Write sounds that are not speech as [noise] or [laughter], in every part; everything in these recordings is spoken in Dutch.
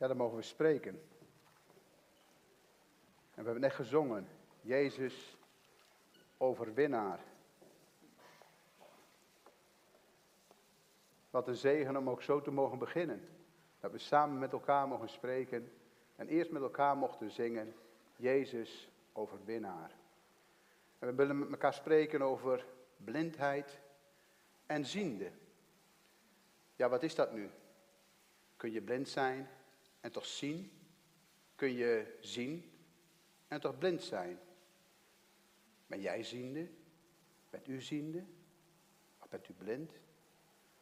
Ja, dan mogen we spreken. En we hebben net gezongen. Jezus, overwinnaar. Wat een zegen om ook zo te mogen beginnen. Dat we samen met elkaar mogen spreken. En eerst met elkaar mochten zingen. Jezus, overwinnaar. En we willen met elkaar spreken over blindheid en ziende. Ja, wat is dat nu? Kun je blind zijn en toch zien? Kun je zien en toch blind zijn? Ben jij ziende? Bent u ziende? Of bent u blind?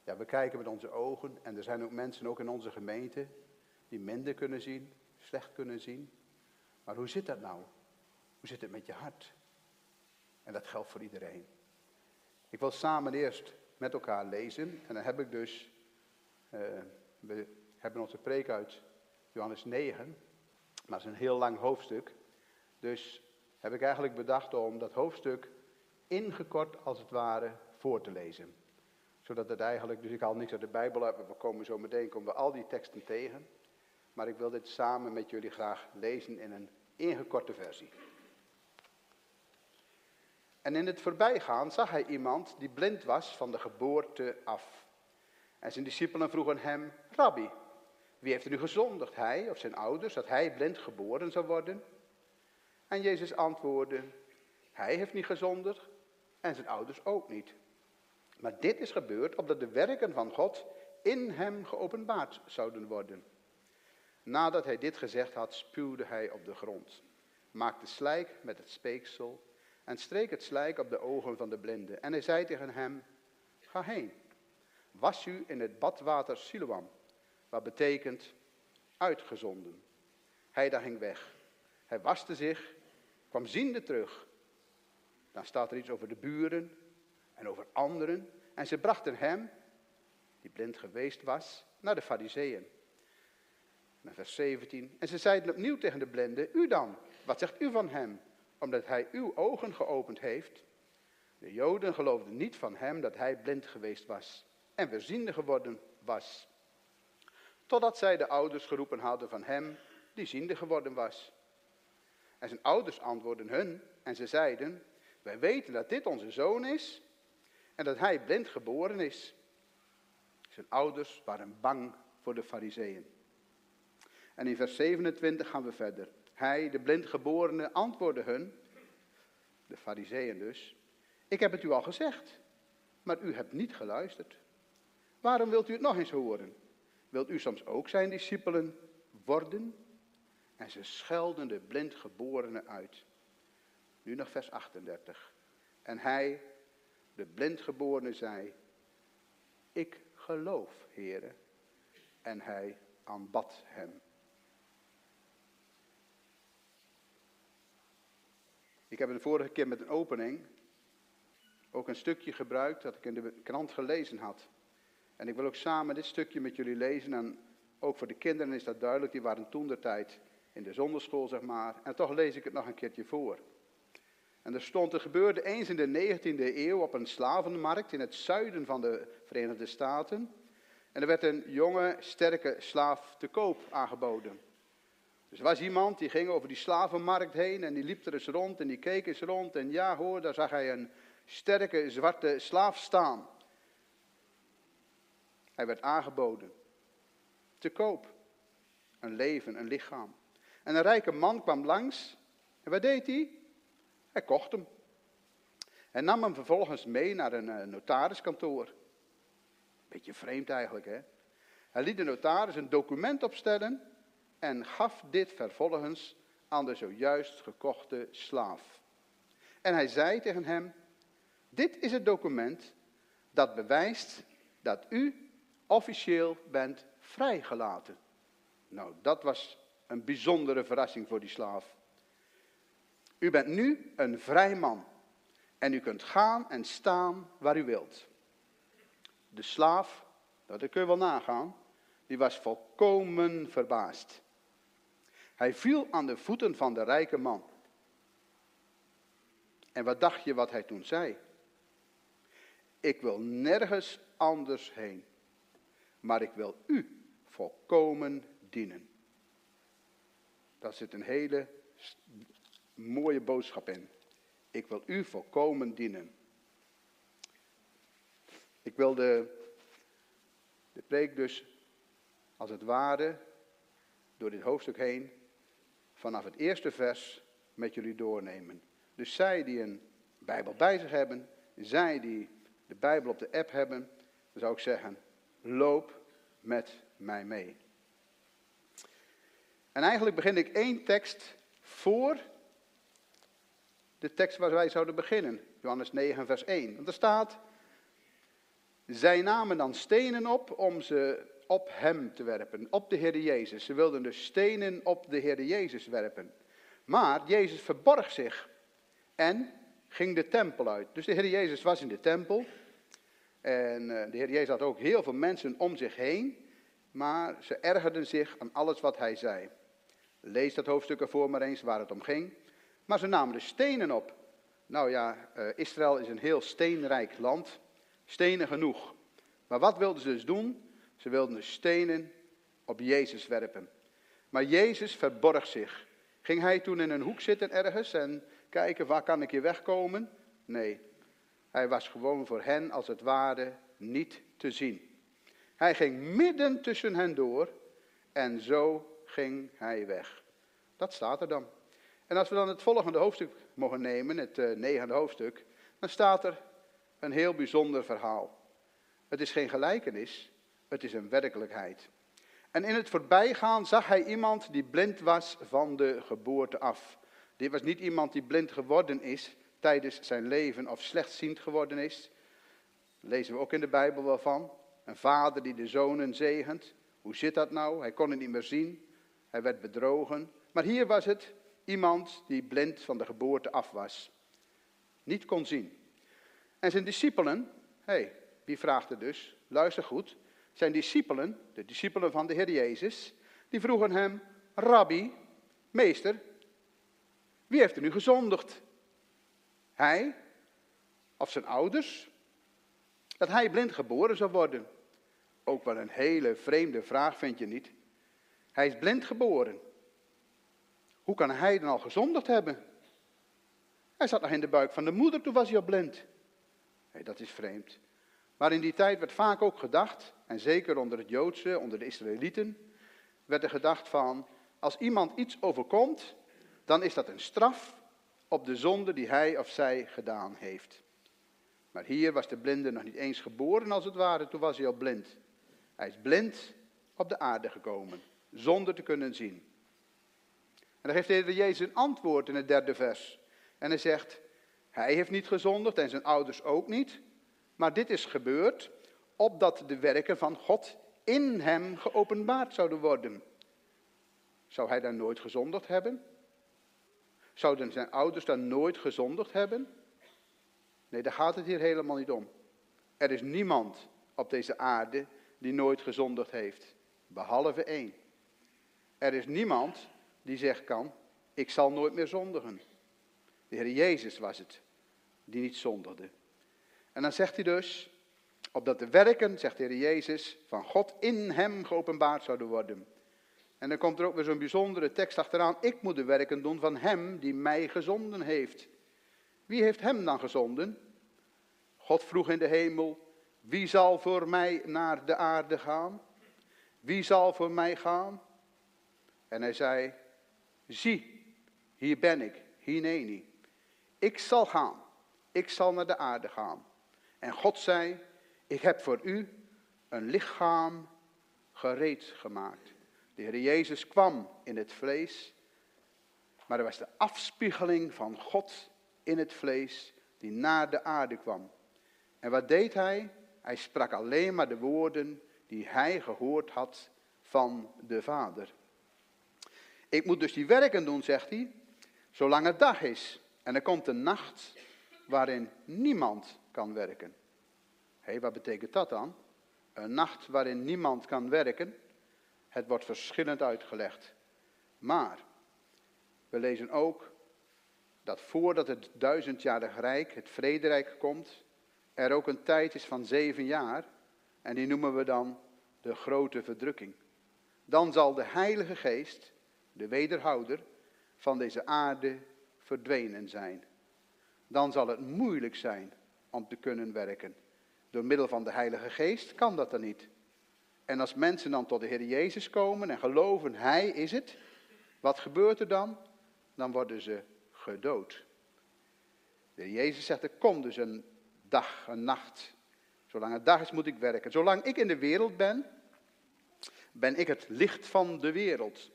Ja, we kijken met onze ogen en er zijn ook mensen, ook in onze gemeente, die minder kunnen zien, slecht kunnen zien. Maar hoe zit dat nou? Hoe zit het met je hart? En dat geldt voor iedereen. Ik wil samen eerst met elkaar lezen. En dan heb ik dus, uh, we hebben onze preek uit Johannes 9. Maar het is een heel lang hoofdstuk. Dus heb ik eigenlijk bedacht om dat hoofdstuk ingekort als het ware voor te lezen. Zodat het eigenlijk, dus ik haal niks uit de Bijbel uit, we komen zo meteen, komen we al die teksten tegen. Maar ik wil dit samen met jullie graag lezen in een ingekorte versie. En in het voorbijgaan zag hij iemand die blind was van de geboorte af. En zijn discipelen vroegen hem, Rabbi, wie heeft er nu gezondigd, hij of zijn ouders, dat hij blind geboren zou worden? En Jezus antwoordde, hij heeft niet gezondigd en zijn ouders ook niet. Maar dit is gebeurd opdat de werken van God in hem geopenbaard zouden worden. Nadat hij dit gezegd had, spuwde hij op de grond, maakte slijk met het speeksel en streek het slijk op de ogen van de blinde. En hij zei tegen hem, ga heen, was u in het badwater Siloam, wat betekent uitgezonden. Hij daar ging weg. Hij waste zich, kwam ziende terug. Dan staat er iets over de buren en over anderen. En ze brachten hem, die blind geweest was, naar de fariseeën. vers 17. En ze zeiden opnieuw tegen de blinde, u dan, wat zegt u van hem? omdat hij uw ogen geopend heeft. De Joden geloofden niet van hem dat hij blind geweest was en verziende geworden was. Totdat zij de ouders geroepen hadden van hem die ziende geworden was. En zijn ouders antwoordden hun en ze zeiden, wij weten dat dit onze zoon is en dat hij blind geboren is. Zijn ouders waren bang voor de fariseeën. En in vers 27 gaan we verder. Hij, de blindgeborene, antwoordde hun, de fariseeën dus, ik heb het u al gezegd, maar u hebt niet geluisterd. Waarom wilt u het nog eens horen? Wilt u soms ook zijn discipelen worden? En ze schelden de blindgeborene uit. Nu nog vers 38. En hij, de blindgeborene, zei, ik geloof, heren. En hij aanbad hem. Ik heb de vorige keer met een opening ook een stukje gebruikt dat ik in de krant gelezen had. En ik wil ook samen dit stukje met jullie lezen. En ook voor de kinderen is dat duidelijk, die waren toen de tijd in de zonderschool, zeg maar. En toch lees ik het nog een keertje voor. En er stond, er gebeurde eens in de 19e eeuw op een slavenmarkt in het zuiden van de Verenigde Staten. En er werd een jonge, sterke slaaf te koop aangeboden. Dus er was iemand die ging over die slavenmarkt heen en die liep er eens rond en die keek eens rond. En ja hoor, daar zag hij een sterke zwarte slaaf staan. Hij werd aangeboden. Te koop. Een leven, een lichaam. En een rijke man kwam langs. En wat deed hij? Hij kocht hem. En nam hem vervolgens mee naar een eh, notariskantoor. Beetje vreemd eigenlijk, hè? Hij liet de notaris een document opstellen en gaf dit vervolgens aan de zojuist gekochte slaaf. En hij zei tegen hem, dit is het document dat bewijst dat u officieel bent vrijgelaten. Nou, dat was een bijzondere verrassing voor die slaaf. U bent nu een vrij man en u kunt gaan en staan waar u wilt. De slaaf, dat kun je wel nagaan, die was volkomen verbaasd. Hij viel aan de voeten van de rijke man. En wat dacht je wat hij toen zei? Ik wil nergens anders heen, maar ik wil u volkomen dienen. daar zit een hele mooie boodschap in. Ik wil u volkomen dienen. Ik wil de, de preek dus als het ware door dit hoofdstuk heen vanaf het eerste vers met jullie doornemen. Dus zij die een Bijbel bij zich hebben, zij die de Bijbel op de app hebben, dan zou ik zeggen, loop met mij mee. En eigenlijk begin ik één tekst voor de tekst waar wij zouden beginnen. Johannes 9, vers 1. Want er staat, zij namen dan stenen op om ze op hem te werpen, op de Heer Jezus. Ze wilden dus stenen op de Heer Jezus werpen. Maar Jezus verborg zich en ging de tempel uit. Dus de Heer Jezus was in de tempel. En eh, de Heer Jezus had ook heel veel mensen om zich heen. Maar ze ergerden zich aan alles wat hij zei. Lees dat hoofdstuk ervoor maar eens waar het om ging. Maar ze namen de stenen op. Nou ja, uh, Israël is een heel steenrijk land. Stenen genoeg. Maar wat wilden ze dus doen? Ze wilden de stenen op Jezus werpen. Maar Jezus verborg zich. Ging hij toen in een hoek zitten ergens en kijken waar kan ik hier wegkomen? Nee, hij was gewoon voor hen als het ware niet te zien. Hij ging midden tussen hen door en zo ging hij weg. Dat staat er dan. En als we dan het volgende hoofdstuk mogen nemen, het uh, negende hoofdstuk, dan staat er een heel bijzonder verhaal. Het is geen gelijkenis, het is een werkelijkheid. En in het voorbijgaan zag hij iemand die blind was van de geboorte af. Dit was niet iemand die blind geworden is tijdens zijn leven of slechtziend geworden is. Lezen we ook in de Bijbel wel van. Een vader die de zonen zegent. Hoe zit dat nou? Hij kon het niet meer zien. Hij werd bedrogen. Maar hier was het iemand die blind van de geboorte af was. Niet kon zien. En zijn discipelen, hé, hey, wie vraagt er dus? Luister goed. Zijn discipelen, de discipelen van de Heer Jezus, die vroegen hem, Rabbi, meester, wie heeft er nu gezondigd? Hij of zijn ouders? Dat hij blind geboren zou worden. Ook wel een hele vreemde vraag, vind je niet? Hij is blind geboren. Hoe kan hij dan al gezondigd hebben? Hij zat nog in de buik van de moeder, toen was hij al blind. Nee, dat is vreemd. Maar in die tijd werd vaak ook gedacht, en zeker onder het Joodse, onder de Israëlieten, werd er gedacht van, als iemand iets overkomt, dan is dat een straf op de zonde die hij of zij gedaan heeft. Maar hier was de blinde nog niet eens geboren als het ware, toen was hij al blind. Hij is blind op de aarde gekomen, zonder te kunnen zien. En dan geeft de Heer Jezus een antwoord in het derde vers. En hij zegt, hij heeft niet gezondigd en zijn ouders ook niet. Maar dit is gebeurd opdat de werken van God in hem geopenbaard zouden worden. Zou hij dan nooit gezondigd hebben? Zouden zijn ouders dan nooit gezondigd hebben? Nee, daar gaat het hier helemaal niet om. Er is niemand op deze aarde die nooit gezondigd heeft, behalve één. Er is niemand die zegt kan, ik zal nooit meer zondigen. De Heer Jezus was het die niet zondigde. En dan zegt hij dus, opdat de werken, zegt de Heer Jezus, van God in hem geopenbaard zouden worden. En dan komt er ook weer zo'n bijzondere tekst achteraan. Ik moet de werken doen van hem die mij gezonden heeft. Wie heeft hem dan gezonden? God vroeg in de hemel, wie zal voor mij naar de aarde gaan? Wie zal voor mij gaan? En hij zei, zie, hier ben ik, hineni. Ik zal gaan, ik zal naar de aarde gaan. En God zei, ik heb voor u een lichaam gereed gemaakt. De Heer Jezus kwam in het vlees, maar er was de afspiegeling van God in het vlees die naar de aarde kwam. En wat deed hij? Hij sprak alleen maar de woorden die hij gehoord had van de Vader. Ik moet dus die werken doen, zegt hij, zolang het dag is. En er komt een nacht waarin niemand kan werken. Hé, hey, wat betekent dat dan? Een nacht waarin niemand kan werken. Het wordt verschillend uitgelegd. Maar we lezen ook dat voordat het duizendjarig rijk, het vrederijk komt, er ook een tijd is van zeven jaar. En die noemen we dan de grote verdrukking. Dan zal de Heilige Geest de wederhouder van deze aarde, verdwenen zijn. Dan zal het moeilijk zijn om te kunnen werken. Door middel van de Heilige Geest kan dat dan niet. En als mensen dan tot de Heer Jezus komen en geloven, Hij is het, wat gebeurt er dan? Dan worden ze gedood. De Heer Jezus zegt, er komt dus een dag, een nacht. Zolang het dag is, moet ik werken. Zolang ik in de wereld ben, ben ik het licht van de wereld.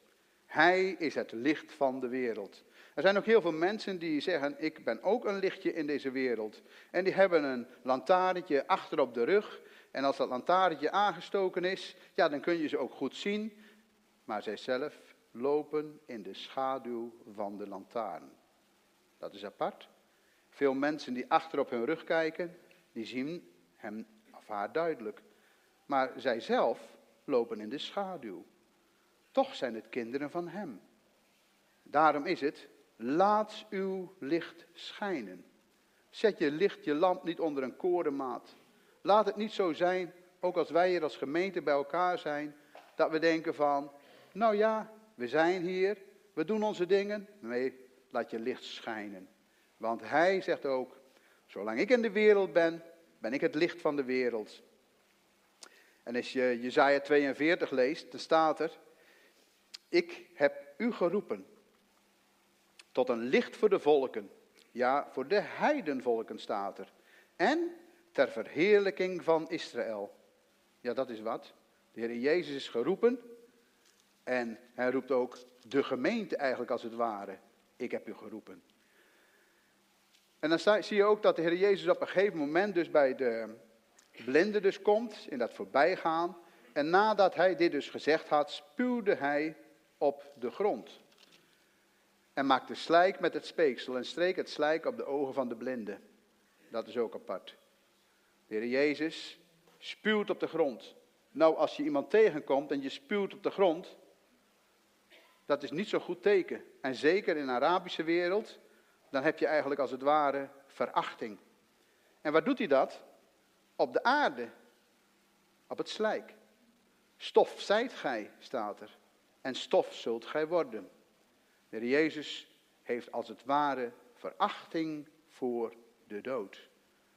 Hij is het licht van de wereld. Er zijn ook heel veel mensen die zeggen, ik ben ook een lichtje in deze wereld. En die hebben een lantaarnetje achter op de rug. En als dat lantaarnetje aangestoken is, ja, dan kun je ze ook goed zien. Maar zij zelf lopen in de schaduw van de lantaarn. Dat is apart. Veel mensen die achter op hun rug kijken, die zien hem of haar duidelijk. Maar zij zelf lopen in de schaduw. Toch zijn het kinderen van hem. Daarom is het, laat uw licht schijnen. Zet je licht, je lamp niet onder een korenmaat. Laat het niet zo zijn, ook als wij hier als gemeente bij elkaar zijn, dat we denken van, nou ja, we zijn hier, we doen onze dingen. Nee, laat je licht schijnen. Want hij zegt ook, zolang ik in de wereld ben, ben ik het licht van de wereld. En als je Jezaja 42 leest, dan staat er, ik heb u geroepen tot een licht voor de volken. Ja, voor de heidenvolken staat er. En ter verheerlijking van Israël. Ja, dat is wat. De Heer Jezus is geroepen. En hij roept ook de gemeente eigenlijk als het ware. Ik heb u geroepen. En dan zie je ook dat de Heer Jezus op een gegeven moment dus bij de blinde dus komt, in dat voorbijgaan. En nadat hij dit dus gezegd had, spuwde hij op de grond. En maakte slijk met het speeksel en streek het slijk op de ogen van de blinde. Dat is ook apart. De Heer Jezus spuwt op de grond. Nou, als je iemand tegenkomt en je spuwt op de grond, dat is niet zo'n goed teken. En zeker in de Arabische wereld, dan heb je eigenlijk als het ware verachting. En waar doet hij dat? Op de aarde, op het slijk. Stof zijt gij, staat er. En stof zult gij worden. De Heer Jezus heeft als het ware verachting voor de dood.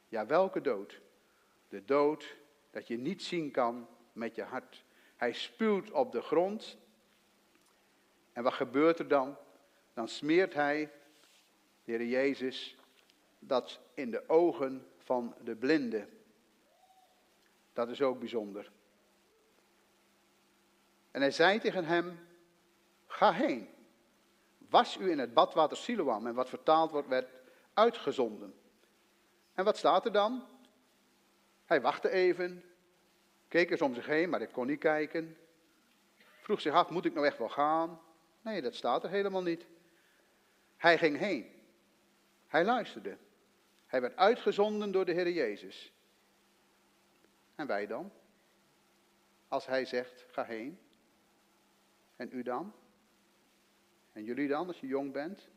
Ja, welke dood? De dood dat je niet zien kan met je hart. Hij spuwt op de grond. En wat gebeurt er dan? Dan smeert hij, de Heer Jezus, dat in de ogen van de blinde. Dat is ook bijzonder. En hij zei tegen hem, ga heen, was u in het badwater Siloam, en wat vertaald wordt, werd uitgezonden. En wat staat er dan? Hij wachtte even, keek eens om zich heen, maar ik kon niet kijken. Vroeg zich af, moet ik nou echt wel gaan? Nee, dat staat er helemaal niet. Hij ging heen. Hij luisterde. Hij werd uitgezonden door de Heer Jezus. En wij dan? Als hij zegt, ga heen. En u dan? En jullie dan, als je jong bent?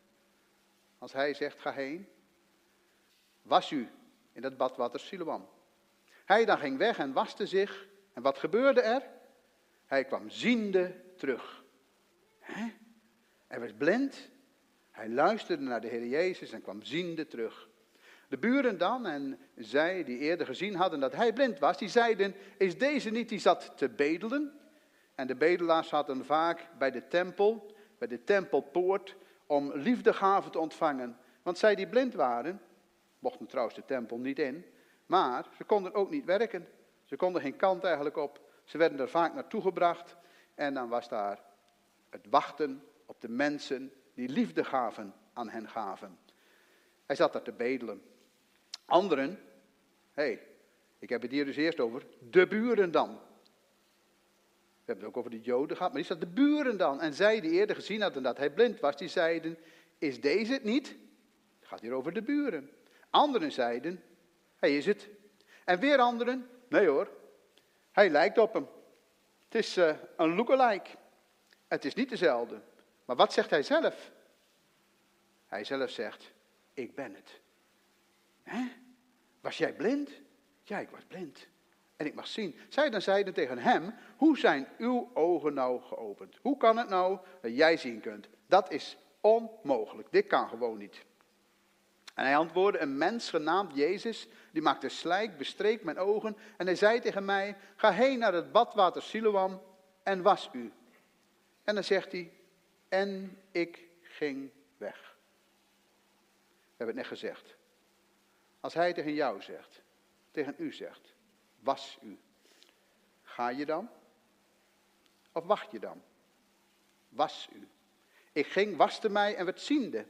Als hij zegt, ga heen. Was u in dat badwater Siloam? Hij dan ging weg en waste zich. En wat gebeurde er? Hij kwam ziende terug. Hè? Hij was blind. Hij luisterde naar de Heer Jezus en kwam ziende terug. De buren dan en zij die eerder gezien hadden dat hij blind was, die zeiden, is deze niet die zat te bedelen? En de bedelaars zaten vaak bij de tempel, bij de tempelpoort, om liefdegaven te ontvangen. Want zij die blind waren, mochten trouwens de tempel niet in, maar ze konden ook niet werken. Ze konden geen kant eigenlijk op. Ze werden er vaak naartoe gebracht en dan was daar het wachten op de mensen die liefdegaven aan hen gaven. Hij zat daar te bedelen. Anderen, hé, hey, ik heb het hier dus eerst over de buren dan. We hebben het ook over de Joden gehad, maar is dat de buren dan? En zij die eerder gezien hadden dat hij blind was, die zeiden, is deze het niet? Het gaat hier over de buren. Anderen zeiden, hij is het. En weer anderen, nee hoor, hij lijkt op hem. Het is uh, een lookalike. Het is niet dezelfde. Maar wat zegt hij zelf? Hij zelf zegt, ik ben het. Hè? Was jij blind? Ja, ik was blind. en ik mag zien. Zij dan zeiden tegen hem, hoe zijn uw ogen nou geopend? Hoe kan het nou dat jij zien kunt? Dat is onmogelijk, dit kan gewoon niet. En hij antwoordde, een mens genaamd Jezus, die maakte slijk, bestreek mijn ogen en hij zei tegen mij, ga heen naar het badwater Siloam en was u. En dan zegt hij, en ik ging weg. We hebben het net gezegd. Als hij tegen jou zegt, tegen u zegt, was u. Ga je dan? Of wacht je dan? Was u. Ik ging, waste mij en werd ziende.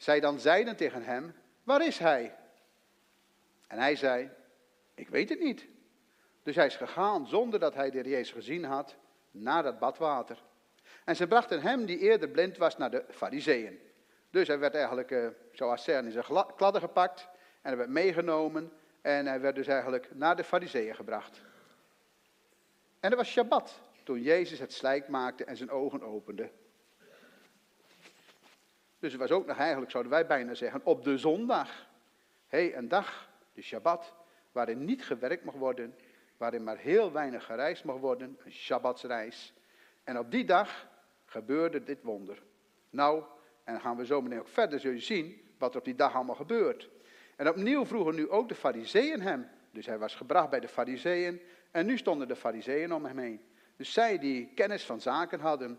Zij dan zeiden tegen hem, waar is hij? En hij zei, ik weet het niet. Dus hij is gegaan zonder dat hij de Jezus gezien had, naar dat badwater. En ze brachten hem, die eerder blind was, naar de fariseeën. Dus hij werd eigenlijk, uh, zoals zeggen, in zijn kladden gepakt en hij werd meegenomen en hij werd dus eigenlijk naar de fariseeën gebracht. En er was Shabbat, toen Jezus het slijk maakte en zijn ogen opende. Dus het was ook nog eigenlijk, zouden wij bijna zeggen, op de zondag. Hey, een dag, de Shabbat, waarin niet gewerkt mag worden, waarin maar heel weinig gereisd mag worden, een Shabbatsreis. En op die dag gebeurde dit wonder. Nou, en dan gaan we zo meteen ook verder, zul je zien wat er op die dag allemaal gebeurt. En opnieuw vroegen nu ook de fariseeën hem. Dus hij was gebracht bij de fariseeën en nu stonden de fariseeën om hem heen. Dus zij die kennis van zaken hadden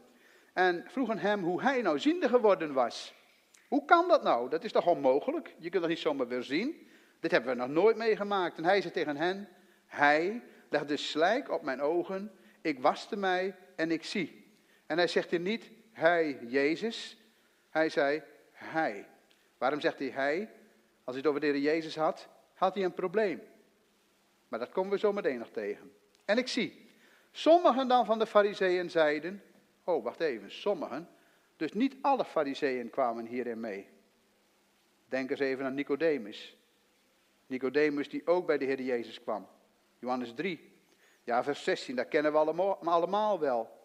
en vroegen hem hoe hij nou ziende geworden was. Hoe kan dat nou? Dat is toch onmogelijk? Je kunt dat niet zomaar weer zien. Dit hebben we nog nooit meegemaakt. En hij zei tegen hen, hij legde slijk op mijn ogen, ik waste mij en ik zie. En hij zegt hier niet, hij, Jezus. Hij zei, hij. Waarom zegt hij hij? Als hij het over de Heer Jezus had, had hij een probleem. Maar dat komen we zo meteen nog tegen. En ik zie, sommigen dan van de fariseeën zeiden, oh wacht even, sommigen. Dus niet alle fariseeën kwamen hierin mee. Denk eens even aan Nicodemus. Nicodemus die ook bij de Heer Jezus kwam. Johannes 3, ja vers 16, dat kennen we allemaal wel.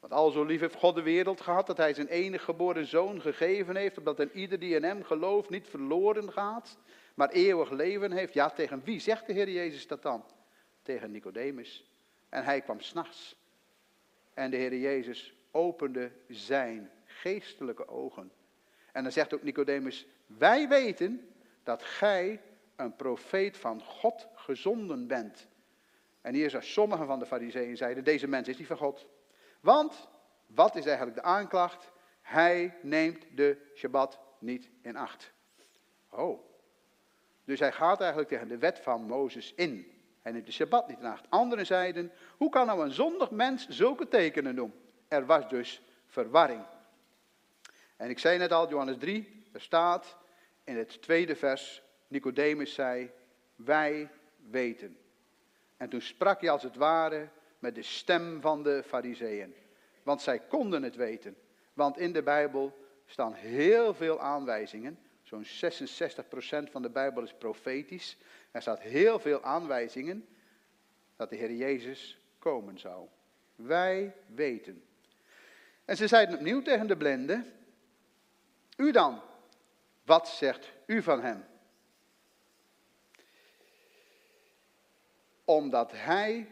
Want al zo lief heeft God de wereld gehad dat hij zijn enige geboren zoon gegeven heeft, opdat een ieder die in hem gelooft niet verloren gaat, maar eeuwig leven heeft. Ja, tegen wie zegt de Heer Jezus dat dan? Tegen Nicodemus. En hij kwam s'nachts. En de Heer Jezus opende zijn geestelijke ogen. En dan zegt ook Nicodemus, wij weten dat gij een profeet van God gezonden bent. En hier zijn sommigen van de fariseeën zeiden, deze mens is niet van God. Want, wat is eigenlijk de aanklacht? Hij neemt de Shabbat niet in acht. Oh, dus hij gaat eigenlijk tegen de wet van Mozes in. Hij neemt de Shabbat niet in acht. Anderen zeiden, hoe kan nou een zondig mens zulke tekenen doen? Er was dus verwarring. En ik zei net al, Johannes 3, er staat in het tweede vers, Nicodemus zei, wij weten. En toen sprak hij als het ware met de stem van de fariseeën. Want zij konden het weten. Want in de Bijbel staan heel veel aanwijzingen. Zo'n 66% van de Bijbel is profetisch. Er staat heel veel aanwijzingen dat de Heer Jezus komen zou. Wij weten. En ze zeiden opnieuw tegen de blinde, u dan, wat zegt u van hem? Omdat hij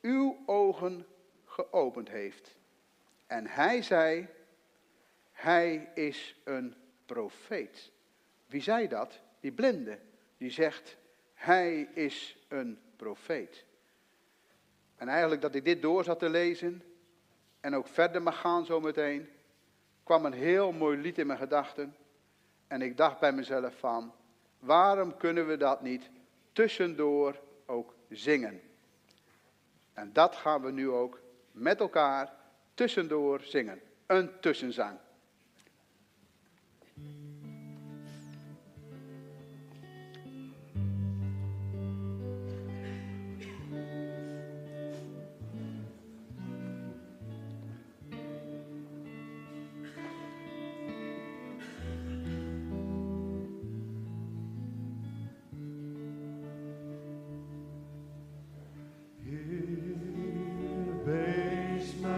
uw ogen geopend heeft. En hij zei, hij is een profeet. Wie zei dat? Die blinde. Die zegt, hij is een profeet. En eigenlijk dat ik dit door zat te lezen en ook verder mag gaan zometeen, kwam een heel mooi lied in mijn gedachten. En ik dacht bij mezelf van, waarom kunnen we dat niet tussendoor ook zingen? En dat gaan we nu ook met elkaar tussendoor zingen. Een tussenzang. basement.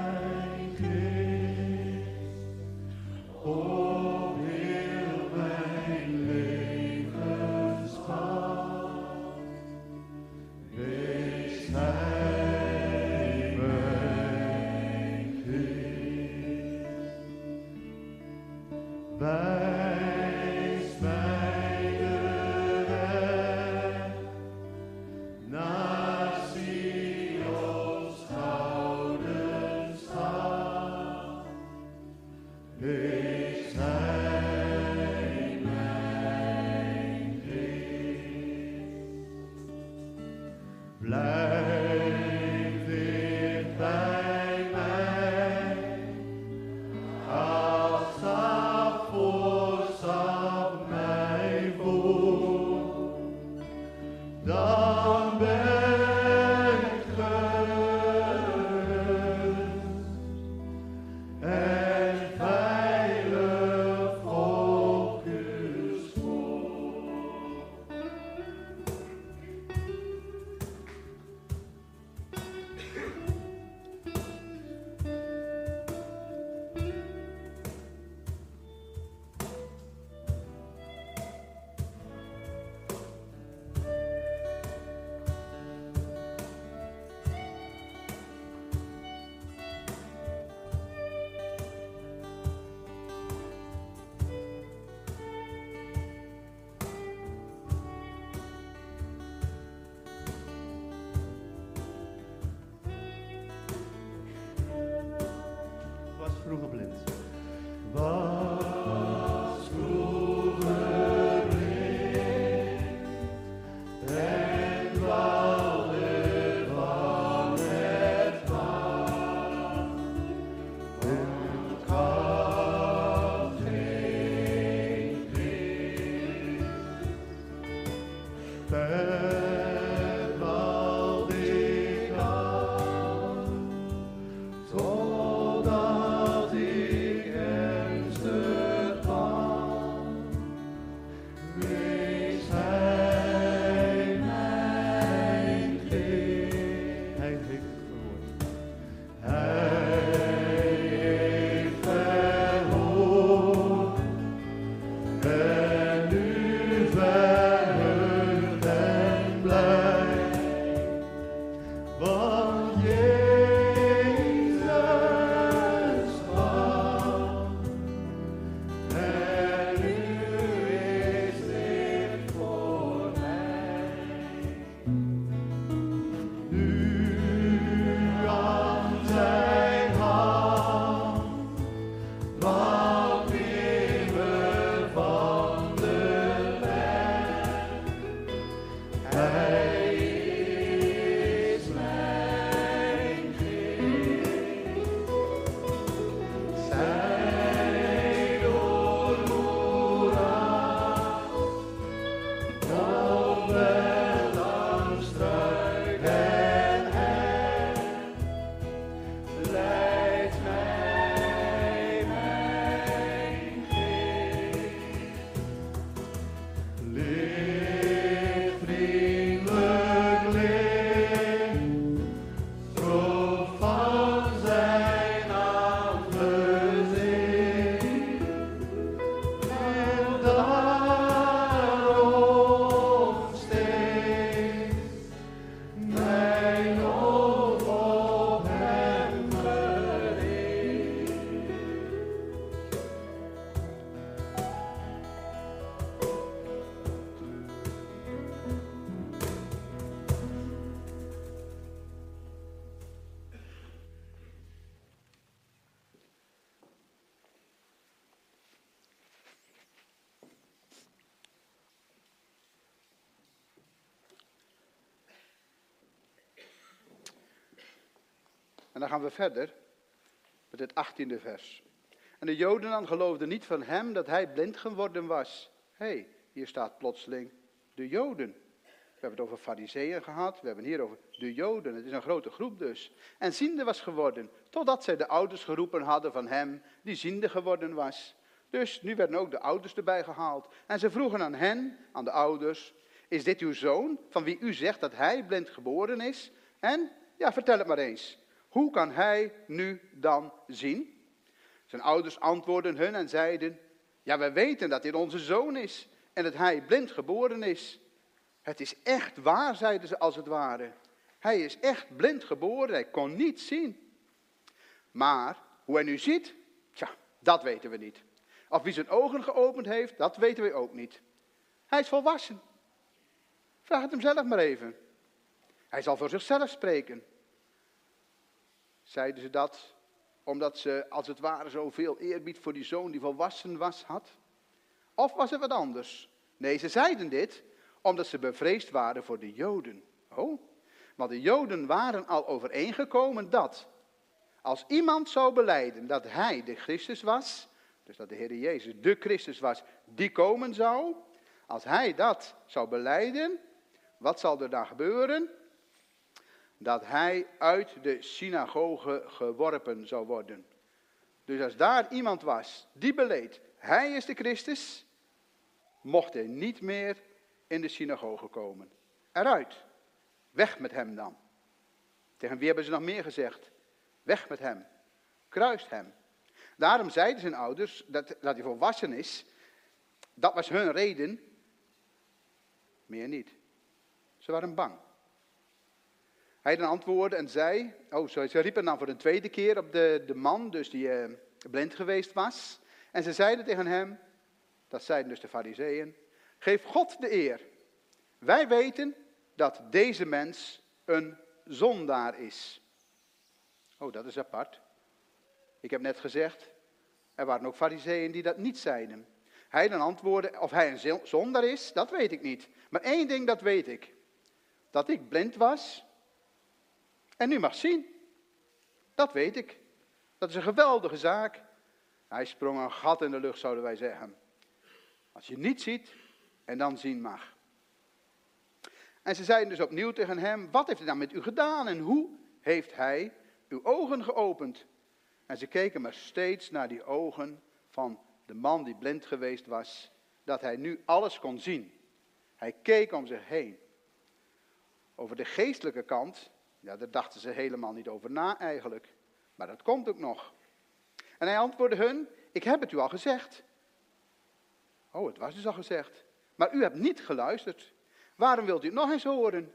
En dan gaan we verder met het achttiende vers. En de Joden dan geloofden niet van hem dat hij blind geworden was. Hé, hey, hier staat plotseling de Joden. We hebben het over fariseeën gehad, we hebben hier over de Joden. Het is een grote groep dus. En ziende was geworden, totdat zij de ouders geroepen hadden van hem die ziende geworden was. Dus nu werden ook de ouders erbij gehaald. En ze vroegen aan hen, aan de ouders, is dit uw zoon, van wie u zegt dat hij blind geboren is? En, ja, vertel het maar eens. Hoe kan hij nu dan zien? Zijn ouders antwoordden hun en zeiden, ja, wij weten dat dit onze zoon is en dat hij blind geboren is. Het is echt waar, zeiden ze als het ware. Hij is echt blind geboren, hij kon niet zien. Maar hoe hij nu ziet, tja, dat weten we niet. Of wie zijn ogen geopend heeft, dat weten we ook niet. Hij is volwassen. Vraag het hem zelf maar even. Hij zal voor zichzelf spreken. Zeiden ze dat omdat ze als het ware zoveel eerbied voor die zoon die volwassen was had? Of was het wat anders? Nee, ze zeiden dit omdat ze bevreesd waren voor de Joden. Oh, want de Joden waren al overeengekomen dat als iemand zou beleiden dat hij de Christus was, dus dat de Heer Jezus de Christus was die komen zou, als hij dat zou beleiden, wat zal er dan gebeuren? Dat hij uit de synagoge geworpen zou worden. Dus als daar iemand was die beleed, hij is de Christus, mocht hij niet meer in de synagoge komen. Eruit. Weg met hem dan. Tegen wie hebben ze nog meer gezegd? Weg met hem. Kruist hem. Daarom zeiden zijn ouders dat, dat hij volwassen is. Dat was hun reden. Meer niet. Ze waren bang. Hij dan antwoordde en zei, oh sorry, ze riepen dan voor de tweede keer op de, de man, dus die uh, blind geweest was. En ze zeiden tegen hem, dat zeiden dus de fariseeën, geef God de eer. Wij weten dat deze mens een zondaar is. Oh, dat is apart. Ik heb net gezegd, er waren ook fariseeën die dat niet zeiden. Hij dan antwoordde, of hij een zondaar is, dat weet ik niet. Maar één ding, dat weet ik. Dat ik blind was en nu mag zien. Dat weet ik. Dat is een geweldige zaak. Hij sprong een gat in de lucht, zouden wij zeggen. Als je niet ziet en dan zien mag. En ze zeiden dus opnieuw tegen hem: Wat heeft hij dan met u gedaan en hoe heeft hij uw ogen geopend? En ze keken maar steeds naar die ogen van de man die blind geweest was, dat hij nu alles kon zien. Hij keek om zich heen. Over de geestelijke kant ja, daar dachten ze helemaal niet over na eigenlijk. Maar dat komt ook nog. En hij antwoordde hun, ik heb het u al gezegd. Oh, het was dus al gezegd. Maar u hebt niet geluisterd. Waarom wilt u het nog eens horen?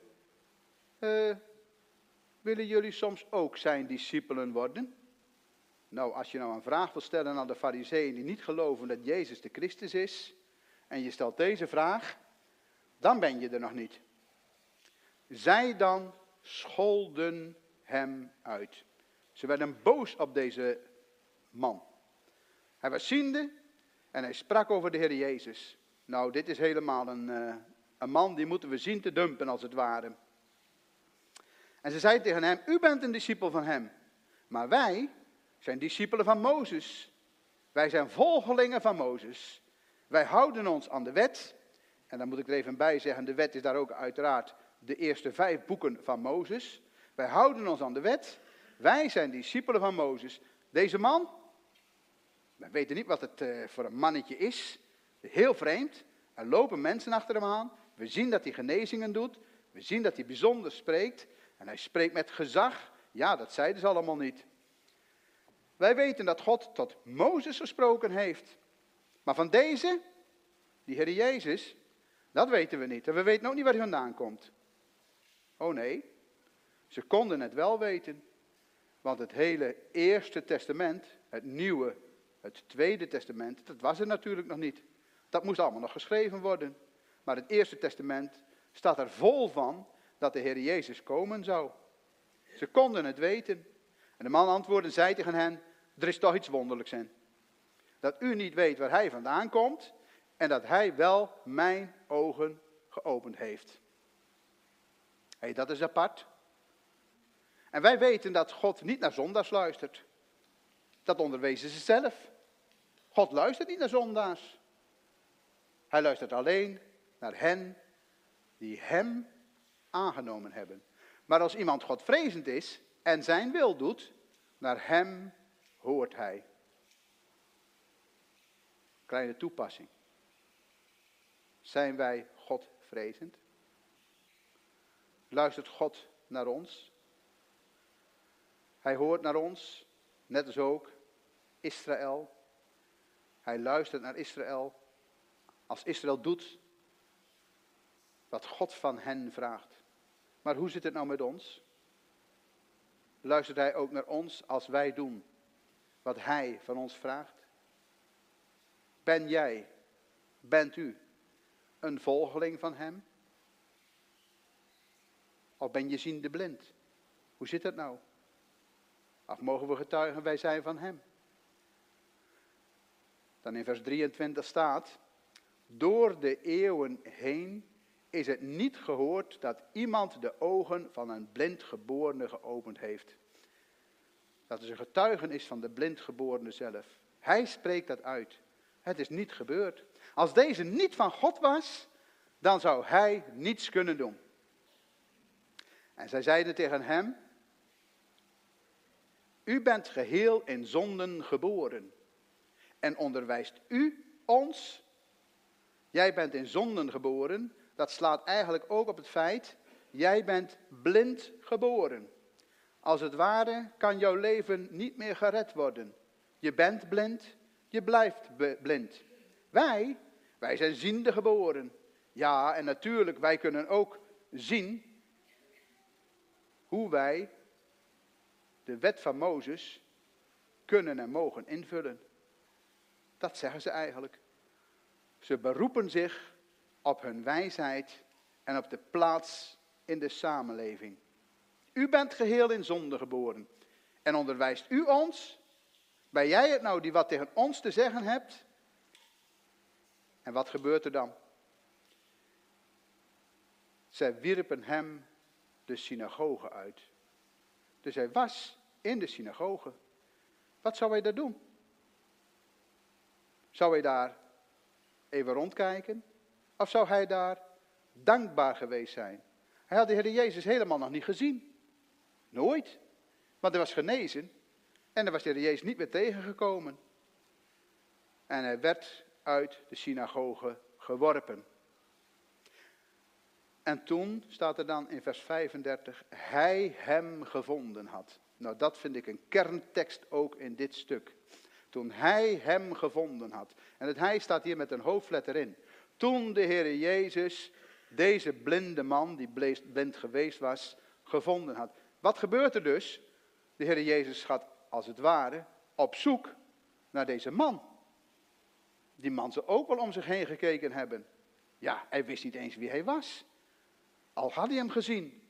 Uh, willen jullie soms ook zijn discipelen worden? Nou, als je nou een vraag wil stellen aan de fariseeën die niet geloven dat Jezus de Christus is, en je stelt deze vraag, dan ben je er nog niet. Zij dan scholden hem uit. Ze werden boos op deze man. Hij was ziende en hij sprak over de Heer Jezus. Nou, dit is helemaal een, uh, een man die moeten we zien te dumpen als het ware. En ze zei tegen hem, u bent een discipel van hem. Maar wij zijn discipelen van Mozes. Wij zijn volgelingen van Mozes. Wij houden ons aan de wet. En dan moet ik er even bij zeggen, de wet is daar ook uiteraard de eerste vijf boeken van Mozes. Wij houden ons aan de wet. wij zijn discipelen van Mozes. Deze man, we weten niet wat het uh, voor een mannetje is. Heel vreemd. Er lopen mensen achter hem aan. We zien dat hij genezingen doet. We zien dat hij bijzonder spreekt. En hij spreekt met gezag. Ja, dat zeiden ze allemaal niet. Wij weten dat God tot Mozes gesproken heeft. Maar van deze, die Heer Jezus, dat weten we niet. En we weten ook niet waar hij vandaan komt. Oh nee, ze konden het wel weten. Want het hele Eerste Testament, het Nieuwe, het Tweede Testament, dat was er natuurlijk nog niet. Dat moest allemaal nog geschreven worden. Maar het Eerste Testament staat er vol van dat de Heer Jezus komen zou. Ze konden het weten. En de man antwoordde en zei tegen hen, er is toch iets wonderlijks in. Dat u niet weet waar hij vandaan komt en dat hij wel mijn ogen geopend heeft. Hé, dat is apart. En wij weten dat God niet naar zondaars luistert. Dat onderwezen ze zelf. God luistert niet naar zondaars. Hij luistert alleen naar hen die hem aangenomen hebben. Maar als iemand Godvrezend is en zijn wil doet, naar hem hoort hij. Kleine toepassing. Zijn wij Godvrezend? Luistert God naar ons? Hij hoort naar ons, net als ook Israël. Hij luistert naar Israël. Als Israël doet wat God van hen vraagt. Maar hoe zit het nou met ons? Luistert hij ook naar ons als wij doen wat hij van ons vraagt? Ben jij, bent u een volgeling van hem? Of ben je ziende blind? Hoe zit het nou? Of mogen we getuigen, wij zijn van hem? Dan in vers 23 staat, door de eeuwen heen is het niet gehoord dat iemand de ogen van een blindgeborene geopend heeft. Dat is een getuigenis van de blindgeborene zelf. Hij spreekt dat uit. Het is niet gebeurd. Als deze niet van God was, dan zou hij niets kunnen doen. En zij zeiden tegen hem, u bent geheel in zonden geboren. En onderwijst u ons? Jij bent in zonden geboren. Dat slaat eigenlijk ook op het feit, jij bent blind geboren. Als het ware kan jouw leven niet meer gered worden. Je bent blind, je blijft blind. Wij, wij zijn ziende geboren. Ja, en natuurlijk, wij kunnen ook zien hoe wij de wet van Mozes kunnen en mogen invullen. Dat zeggen ze eigenlijk. Ze beroepen zich op hun wijsheid en op de plaats in de samenleving. U bent geheel in zonde geboren. En onderwijst u ons? Ben jij het nou die wat tegen ons te zeggen hebt? En wat gebeurt er dan? Zij wierpen hem de synagoge uit. Dus hij was in de synagoge. Wat zou hij daar doen? Zou hij daar even rondkijken? Of zou hij daar dankbaar geweest zijn? Hij had de Heer Jezus helemaal nog niet gezien. Nooit. Want hij was genezen. En dan was de Heer Jezus niet meer tegengekomen. En hij werd uit de synagoge geworpen. En toen staat er dan in vers 35, hij hem gevonden had. Nou, dat vind ik een kerntekst ook in dit stuk. Toen hij hem gevonden had. En het hij staat hier met een hoofdletter in. Toen de Heer Jezus deze blinde man, die blind geweest was, gevonden had. Wat gebeurt er dus? De Heer Jezus gaat als het ware op zoek naar deze man. Die man zou ook wel om zich heen gekeken hebben. Ja, hij wist niet eens wie hij was. Al had hij hem gezien,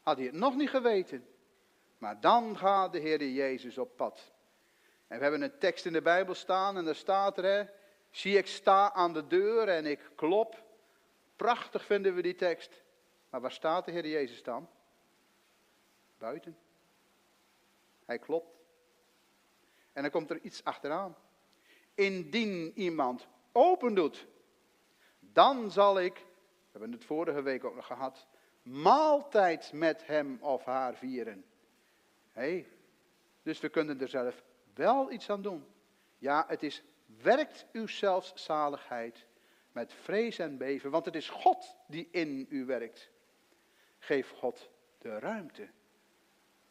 had hij het nog niet geweten. Maar dan gaat de Heer Jezus op pad. En we hebben een tekst in de Bijbel staan en daar staat er, hè, zie ik sta aan de deur en ik klop. Prachtig vinden we die tekst. Maar waar staat de Heer Jezus dan? Buiten. Hij klopt. En dan komt er iets achteraan. Indien iemand open doet, dan zal ik, we hebben het vorige week ook nog gehad, maaltijd met hem of haar vieren. Hey, Dus we kunnen er zelf wel iets aan doen. Ja, het is werkt uw zaligheid met vrees en beven, want het is God die in u werkt. Geef God de ruimte.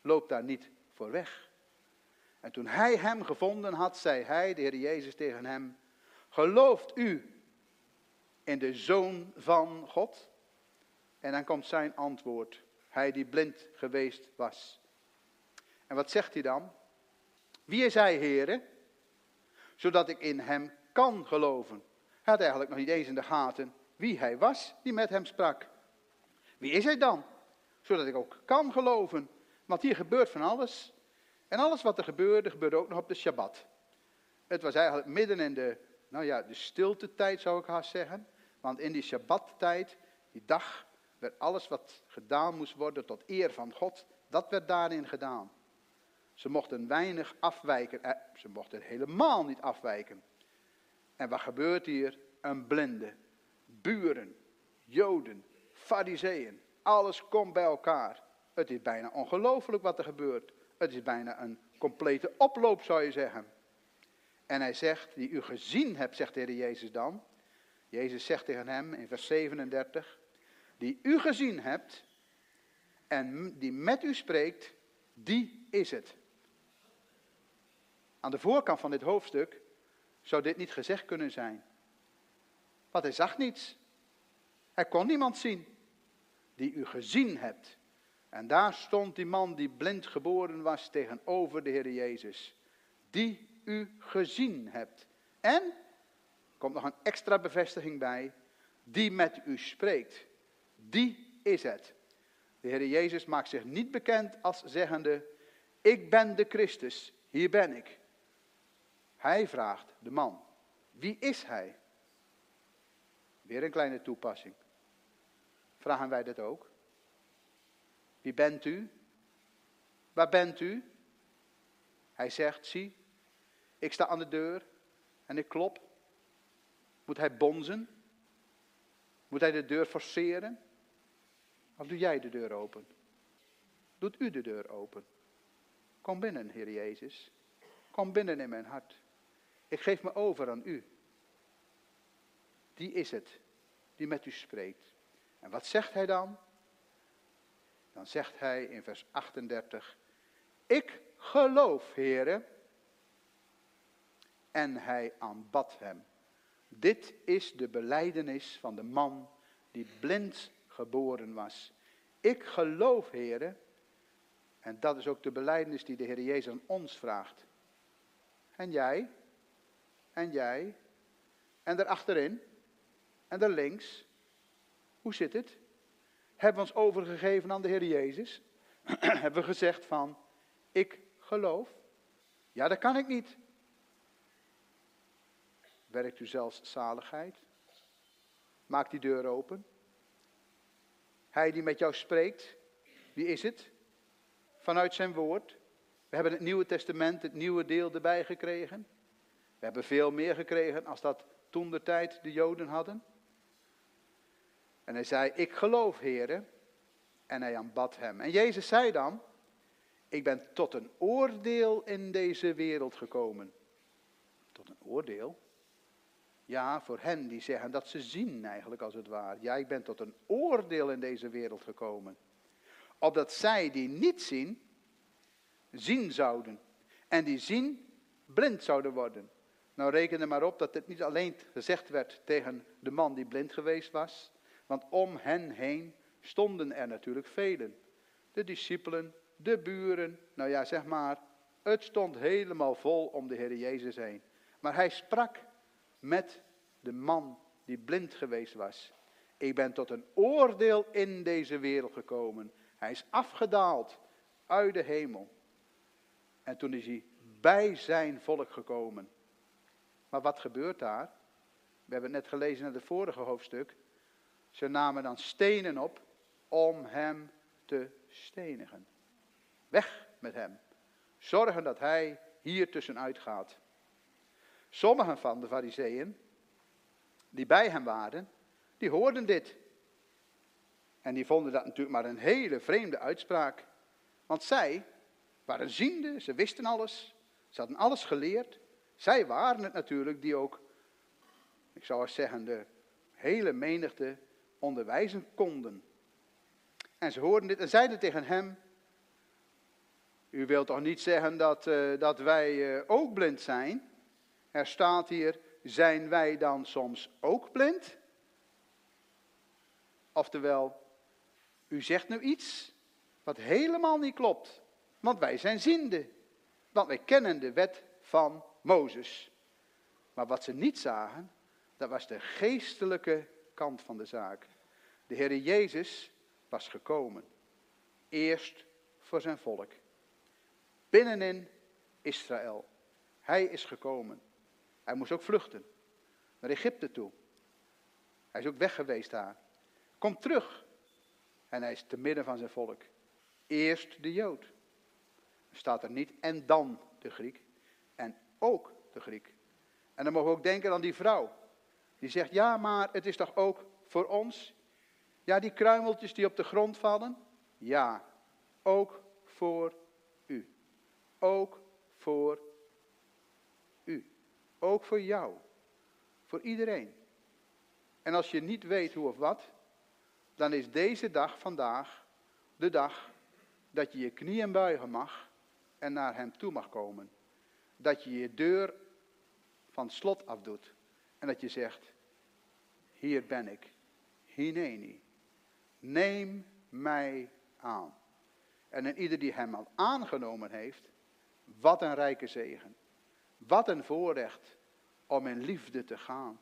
Loop daar niet voor weg. En toen hij hem gevonden had, zei hij, de Heer Jezus, tegen hem: Gelooft u in de Zoon van God? En dan komt zijn antwoord. Hij die blind geweest was. En wat zegt hij dan? Wie is hij, heren? Zodat ik in hem kan geloven. Hij had eigenlijk nog niet eens in de gaten wie hij was die met hem sprak. Wie is hij dan? Zodat ik ook kan geloven. Want hier gebeurt van alles. En alles wat er gebeurde, gebeurde ook nog op de Shabbat. Het was eigenlijk midden in de, nou ja, de stilte tijd zou ik haast zeggen. Want in die Shabbat-tijd, die dag, werd alles wat gedaan moest worden tot eer van God, dat werd daarin gedaan. Ze mochten weinig afwijken, eh, ze mochten helemaal niet afwijken. En wat gebeurt hier? Een blinde, buren, joden, fariseeën, alles komt bij elkaar. Het is bijna ongelooflijk wat er gebeurt. Het is bijna een complete oploop zou je zeggen. En hij zegt, die u gezien hebt, zegt de Heer Jezus dan. Jezus zegt tegen hem in vers 37, die u gezien hebt en die met u spreekt, die is het. Aan de voorkant van dit hoofdstuk zou dit niet gezegd kunnen zijn. Want hij zag niets. Hij kon niemand zien. Die u gezien hebt. En daar stond die man die blind geboren was tegenover de Heer Jezus. Die u gezien hebt. En, komt nog een extra bevestiging bij, die met u spreekt. Die is het. De Heer Jezus maakt zich niet bekend als zeggende, ik ben de Christus, hier ben ik. Hij vraagt de man, wie is hij? Weer een kleine toepassing. Vragen wij dat ook? Wie bent u? Waar bent u? Hij zegt, zie, ik sta aan de deur en ik klop. Moet hij bonzen? Moet hij de deur forceren? Of doe jij de deur open? Doet u de deur open? Kom binnen, Heer Jezus. Kom binnen in mijn hart. Ik geef me over aan u. Die is het die met u spreekt. En wat zegt hij dan? Dan zegt hij in vers 38, ik geloof, heren. En hij aanbad hem. Dit is de beleidenis van de man die blind geboren was. Ik geloof, heren. En dat is ook de beleidenis die de Heer Jezus aan ons vraagt. En jij? En jij? En daarachterin? En daar links? Hoe zit het? Hebben we ons overgegeven aan de Heer Jezus? [clears throat] Hebben we gezegd van, ik geloof? Ja, dat kan ik niet. Werkt u zelfs zaligheid? Maak die deur open. Hij die met jou spreekt, wie is het? Vanuit zijn woord. We hebben het Nieuwe Testament, het nieuwe deel erbij gekregen. We hebben veel meer gekregen als dat toen de tijd de Joden hadden. En hij zei, ik geloof, heren. En hij aanbad hem. En Jezus zei dan, ik ben tot een oordeel in deze wereld gekomen. Tot een oordeel? Ja, voor hen die zeggen dat ze zien eigenlijk als het ware. Ja, ik ben tot een oordeel in deze wereld gekomen. Opdat zij die niet zien, zien zouden. En die zien, blind zouden worden. Nou reken er maar op dat dit niet alleen gezegd werd tegen de man die blind geweest was. Want om hen heen stonden er natuurlijk velen. De discipelen, de buren, nou ja zeg maar. Het stond helemaal vol om de Heer Jezus heen. Maar hij sprak met de man die blind geweest was. Ik ben tot een oordeel in deze wereld gekomen. Hij is afgedaald uit de hemel. En toen is hij bij zijn volk gekomen. Maar wat gebeurt daar? We hebben het net gelezen in het vorige hoofdstuk. Ze namen dan stenen op om hem te stenigen. Weg met hem. Zorgen dat hij hier tussenuit gaat. Sommigen van de fariseeën die bij hem waren, die hoorden dit. En die vonden dat natuurlijk maar een hele vreemde uitspraak. Want zij, waren ziende, ze wisten alles, ze hadden alles geleerd. Zij waren het natuurlijk die ook, ik zou eens zeggen, de hele menigte onderwijzen konden. En ze hoorden dit en zeiden tegen hem, u wilt toch niet zeggen dat, uh, dat wij uh, ook blind zijn? Er staat hier, zijn wij dan soms ook blind? Oftewel, u zegt nu iets wat helemaal niet klopt. Want wij zijn ziende. Want wij kennen de wet van Mozes. Maar wat ze niet zagen, dat was de geestelijke kant van de zaak. De Heer Jezus was gekomen. Eerst voor zijn volk. Binnenin Israël. Hij is gekomen. Hij moest ook vluchten. Naar Egypte toe. Hij is ook weg geweest daar. Komt terug. En hij is te midden van zijn volk. Eerst de Jood. Staat er niet en dan de Griek. En ook de Griek. En dan mogen we ook denken aan die vrouw. Die zegt, ja maar het is toch ook voor ons? Ja, die kruimeltjes die op de grond vallen? Ja, ook voor u. Ook voor. Ook voor jou. Voor iedereen. En als je niet weet hoe of wat, dan is deze dag vandaag de dag dat je je knieën buigen mag en naar hem toe mag komen. Dat je je deur van slot afdoet en dat je zegt, hier ben ik, hineni, neem mij aan. En in ieder die hem al aangenomen heeft, wat een rijke zegen. Wat een voorrecht om in liefde te gaan.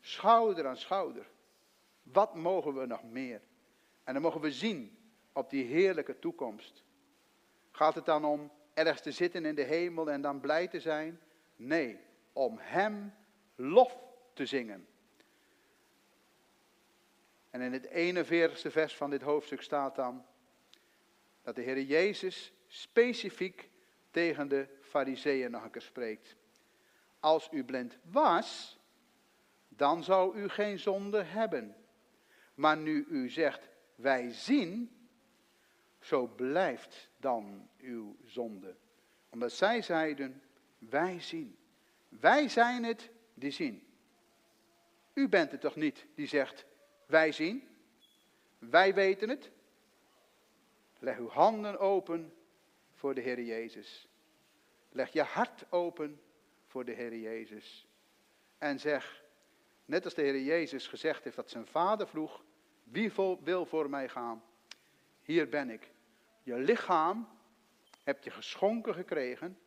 Schouder aan schouder. Wat mogen we nog meer? En dan mogen we zien op die heerlijke toekomst. Gaat het dan om ergens te zitten in de hemel en dan blij te zijn? Nee, om Hem lof te zingen. En in het 41ste vers van dit hoofdstuk staat dan dat de Heer Jezus specifiek tegen de fariseeën nog een keer spreekt. Als u blind was, dan zou u geen zonde hebben. Maar nu u zegt, wij zien, zo blijft dan uw zonde. Omdat zij zeiden, wij zien. Wij zijn het die zien. U bent het toch niet die zegt, wij zien. Wij weten het. Leg uw handen open voor de Heer Jezus. Leg je hart open voor de Heer Jezus. En zeg, net als de Heer Jezus gezegd heeft dat zijn vader vroeg, wie wil voor mij gaan? Hier ben ik. Je lichaam heb je geschonken gekregen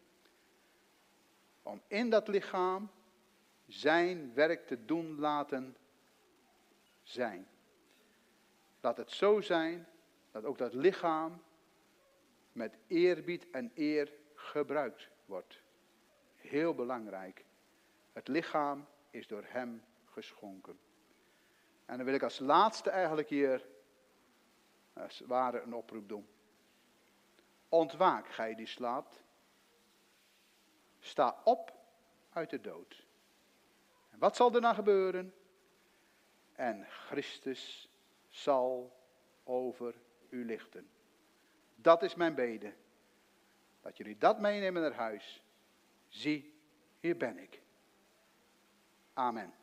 om in dat lichaam zijn werk te doen laten zijn. Laat het zo zijn dat ook dat lichaam met eerbied en eer gebruikt wordt. Heel belangrijk. Het lichaam is door hem geschonken. En dan wil ik als laatste eigenlijk hier als ware een oproep doen. Ontwaak, gij die slaapt. Sta op uit de dood. En wat zal er gebeuren? En Christus zal over u lichten. Dat is mijn bede. Dat jullie dat meenemen naar huis. Zie, hier ben ik. Amen.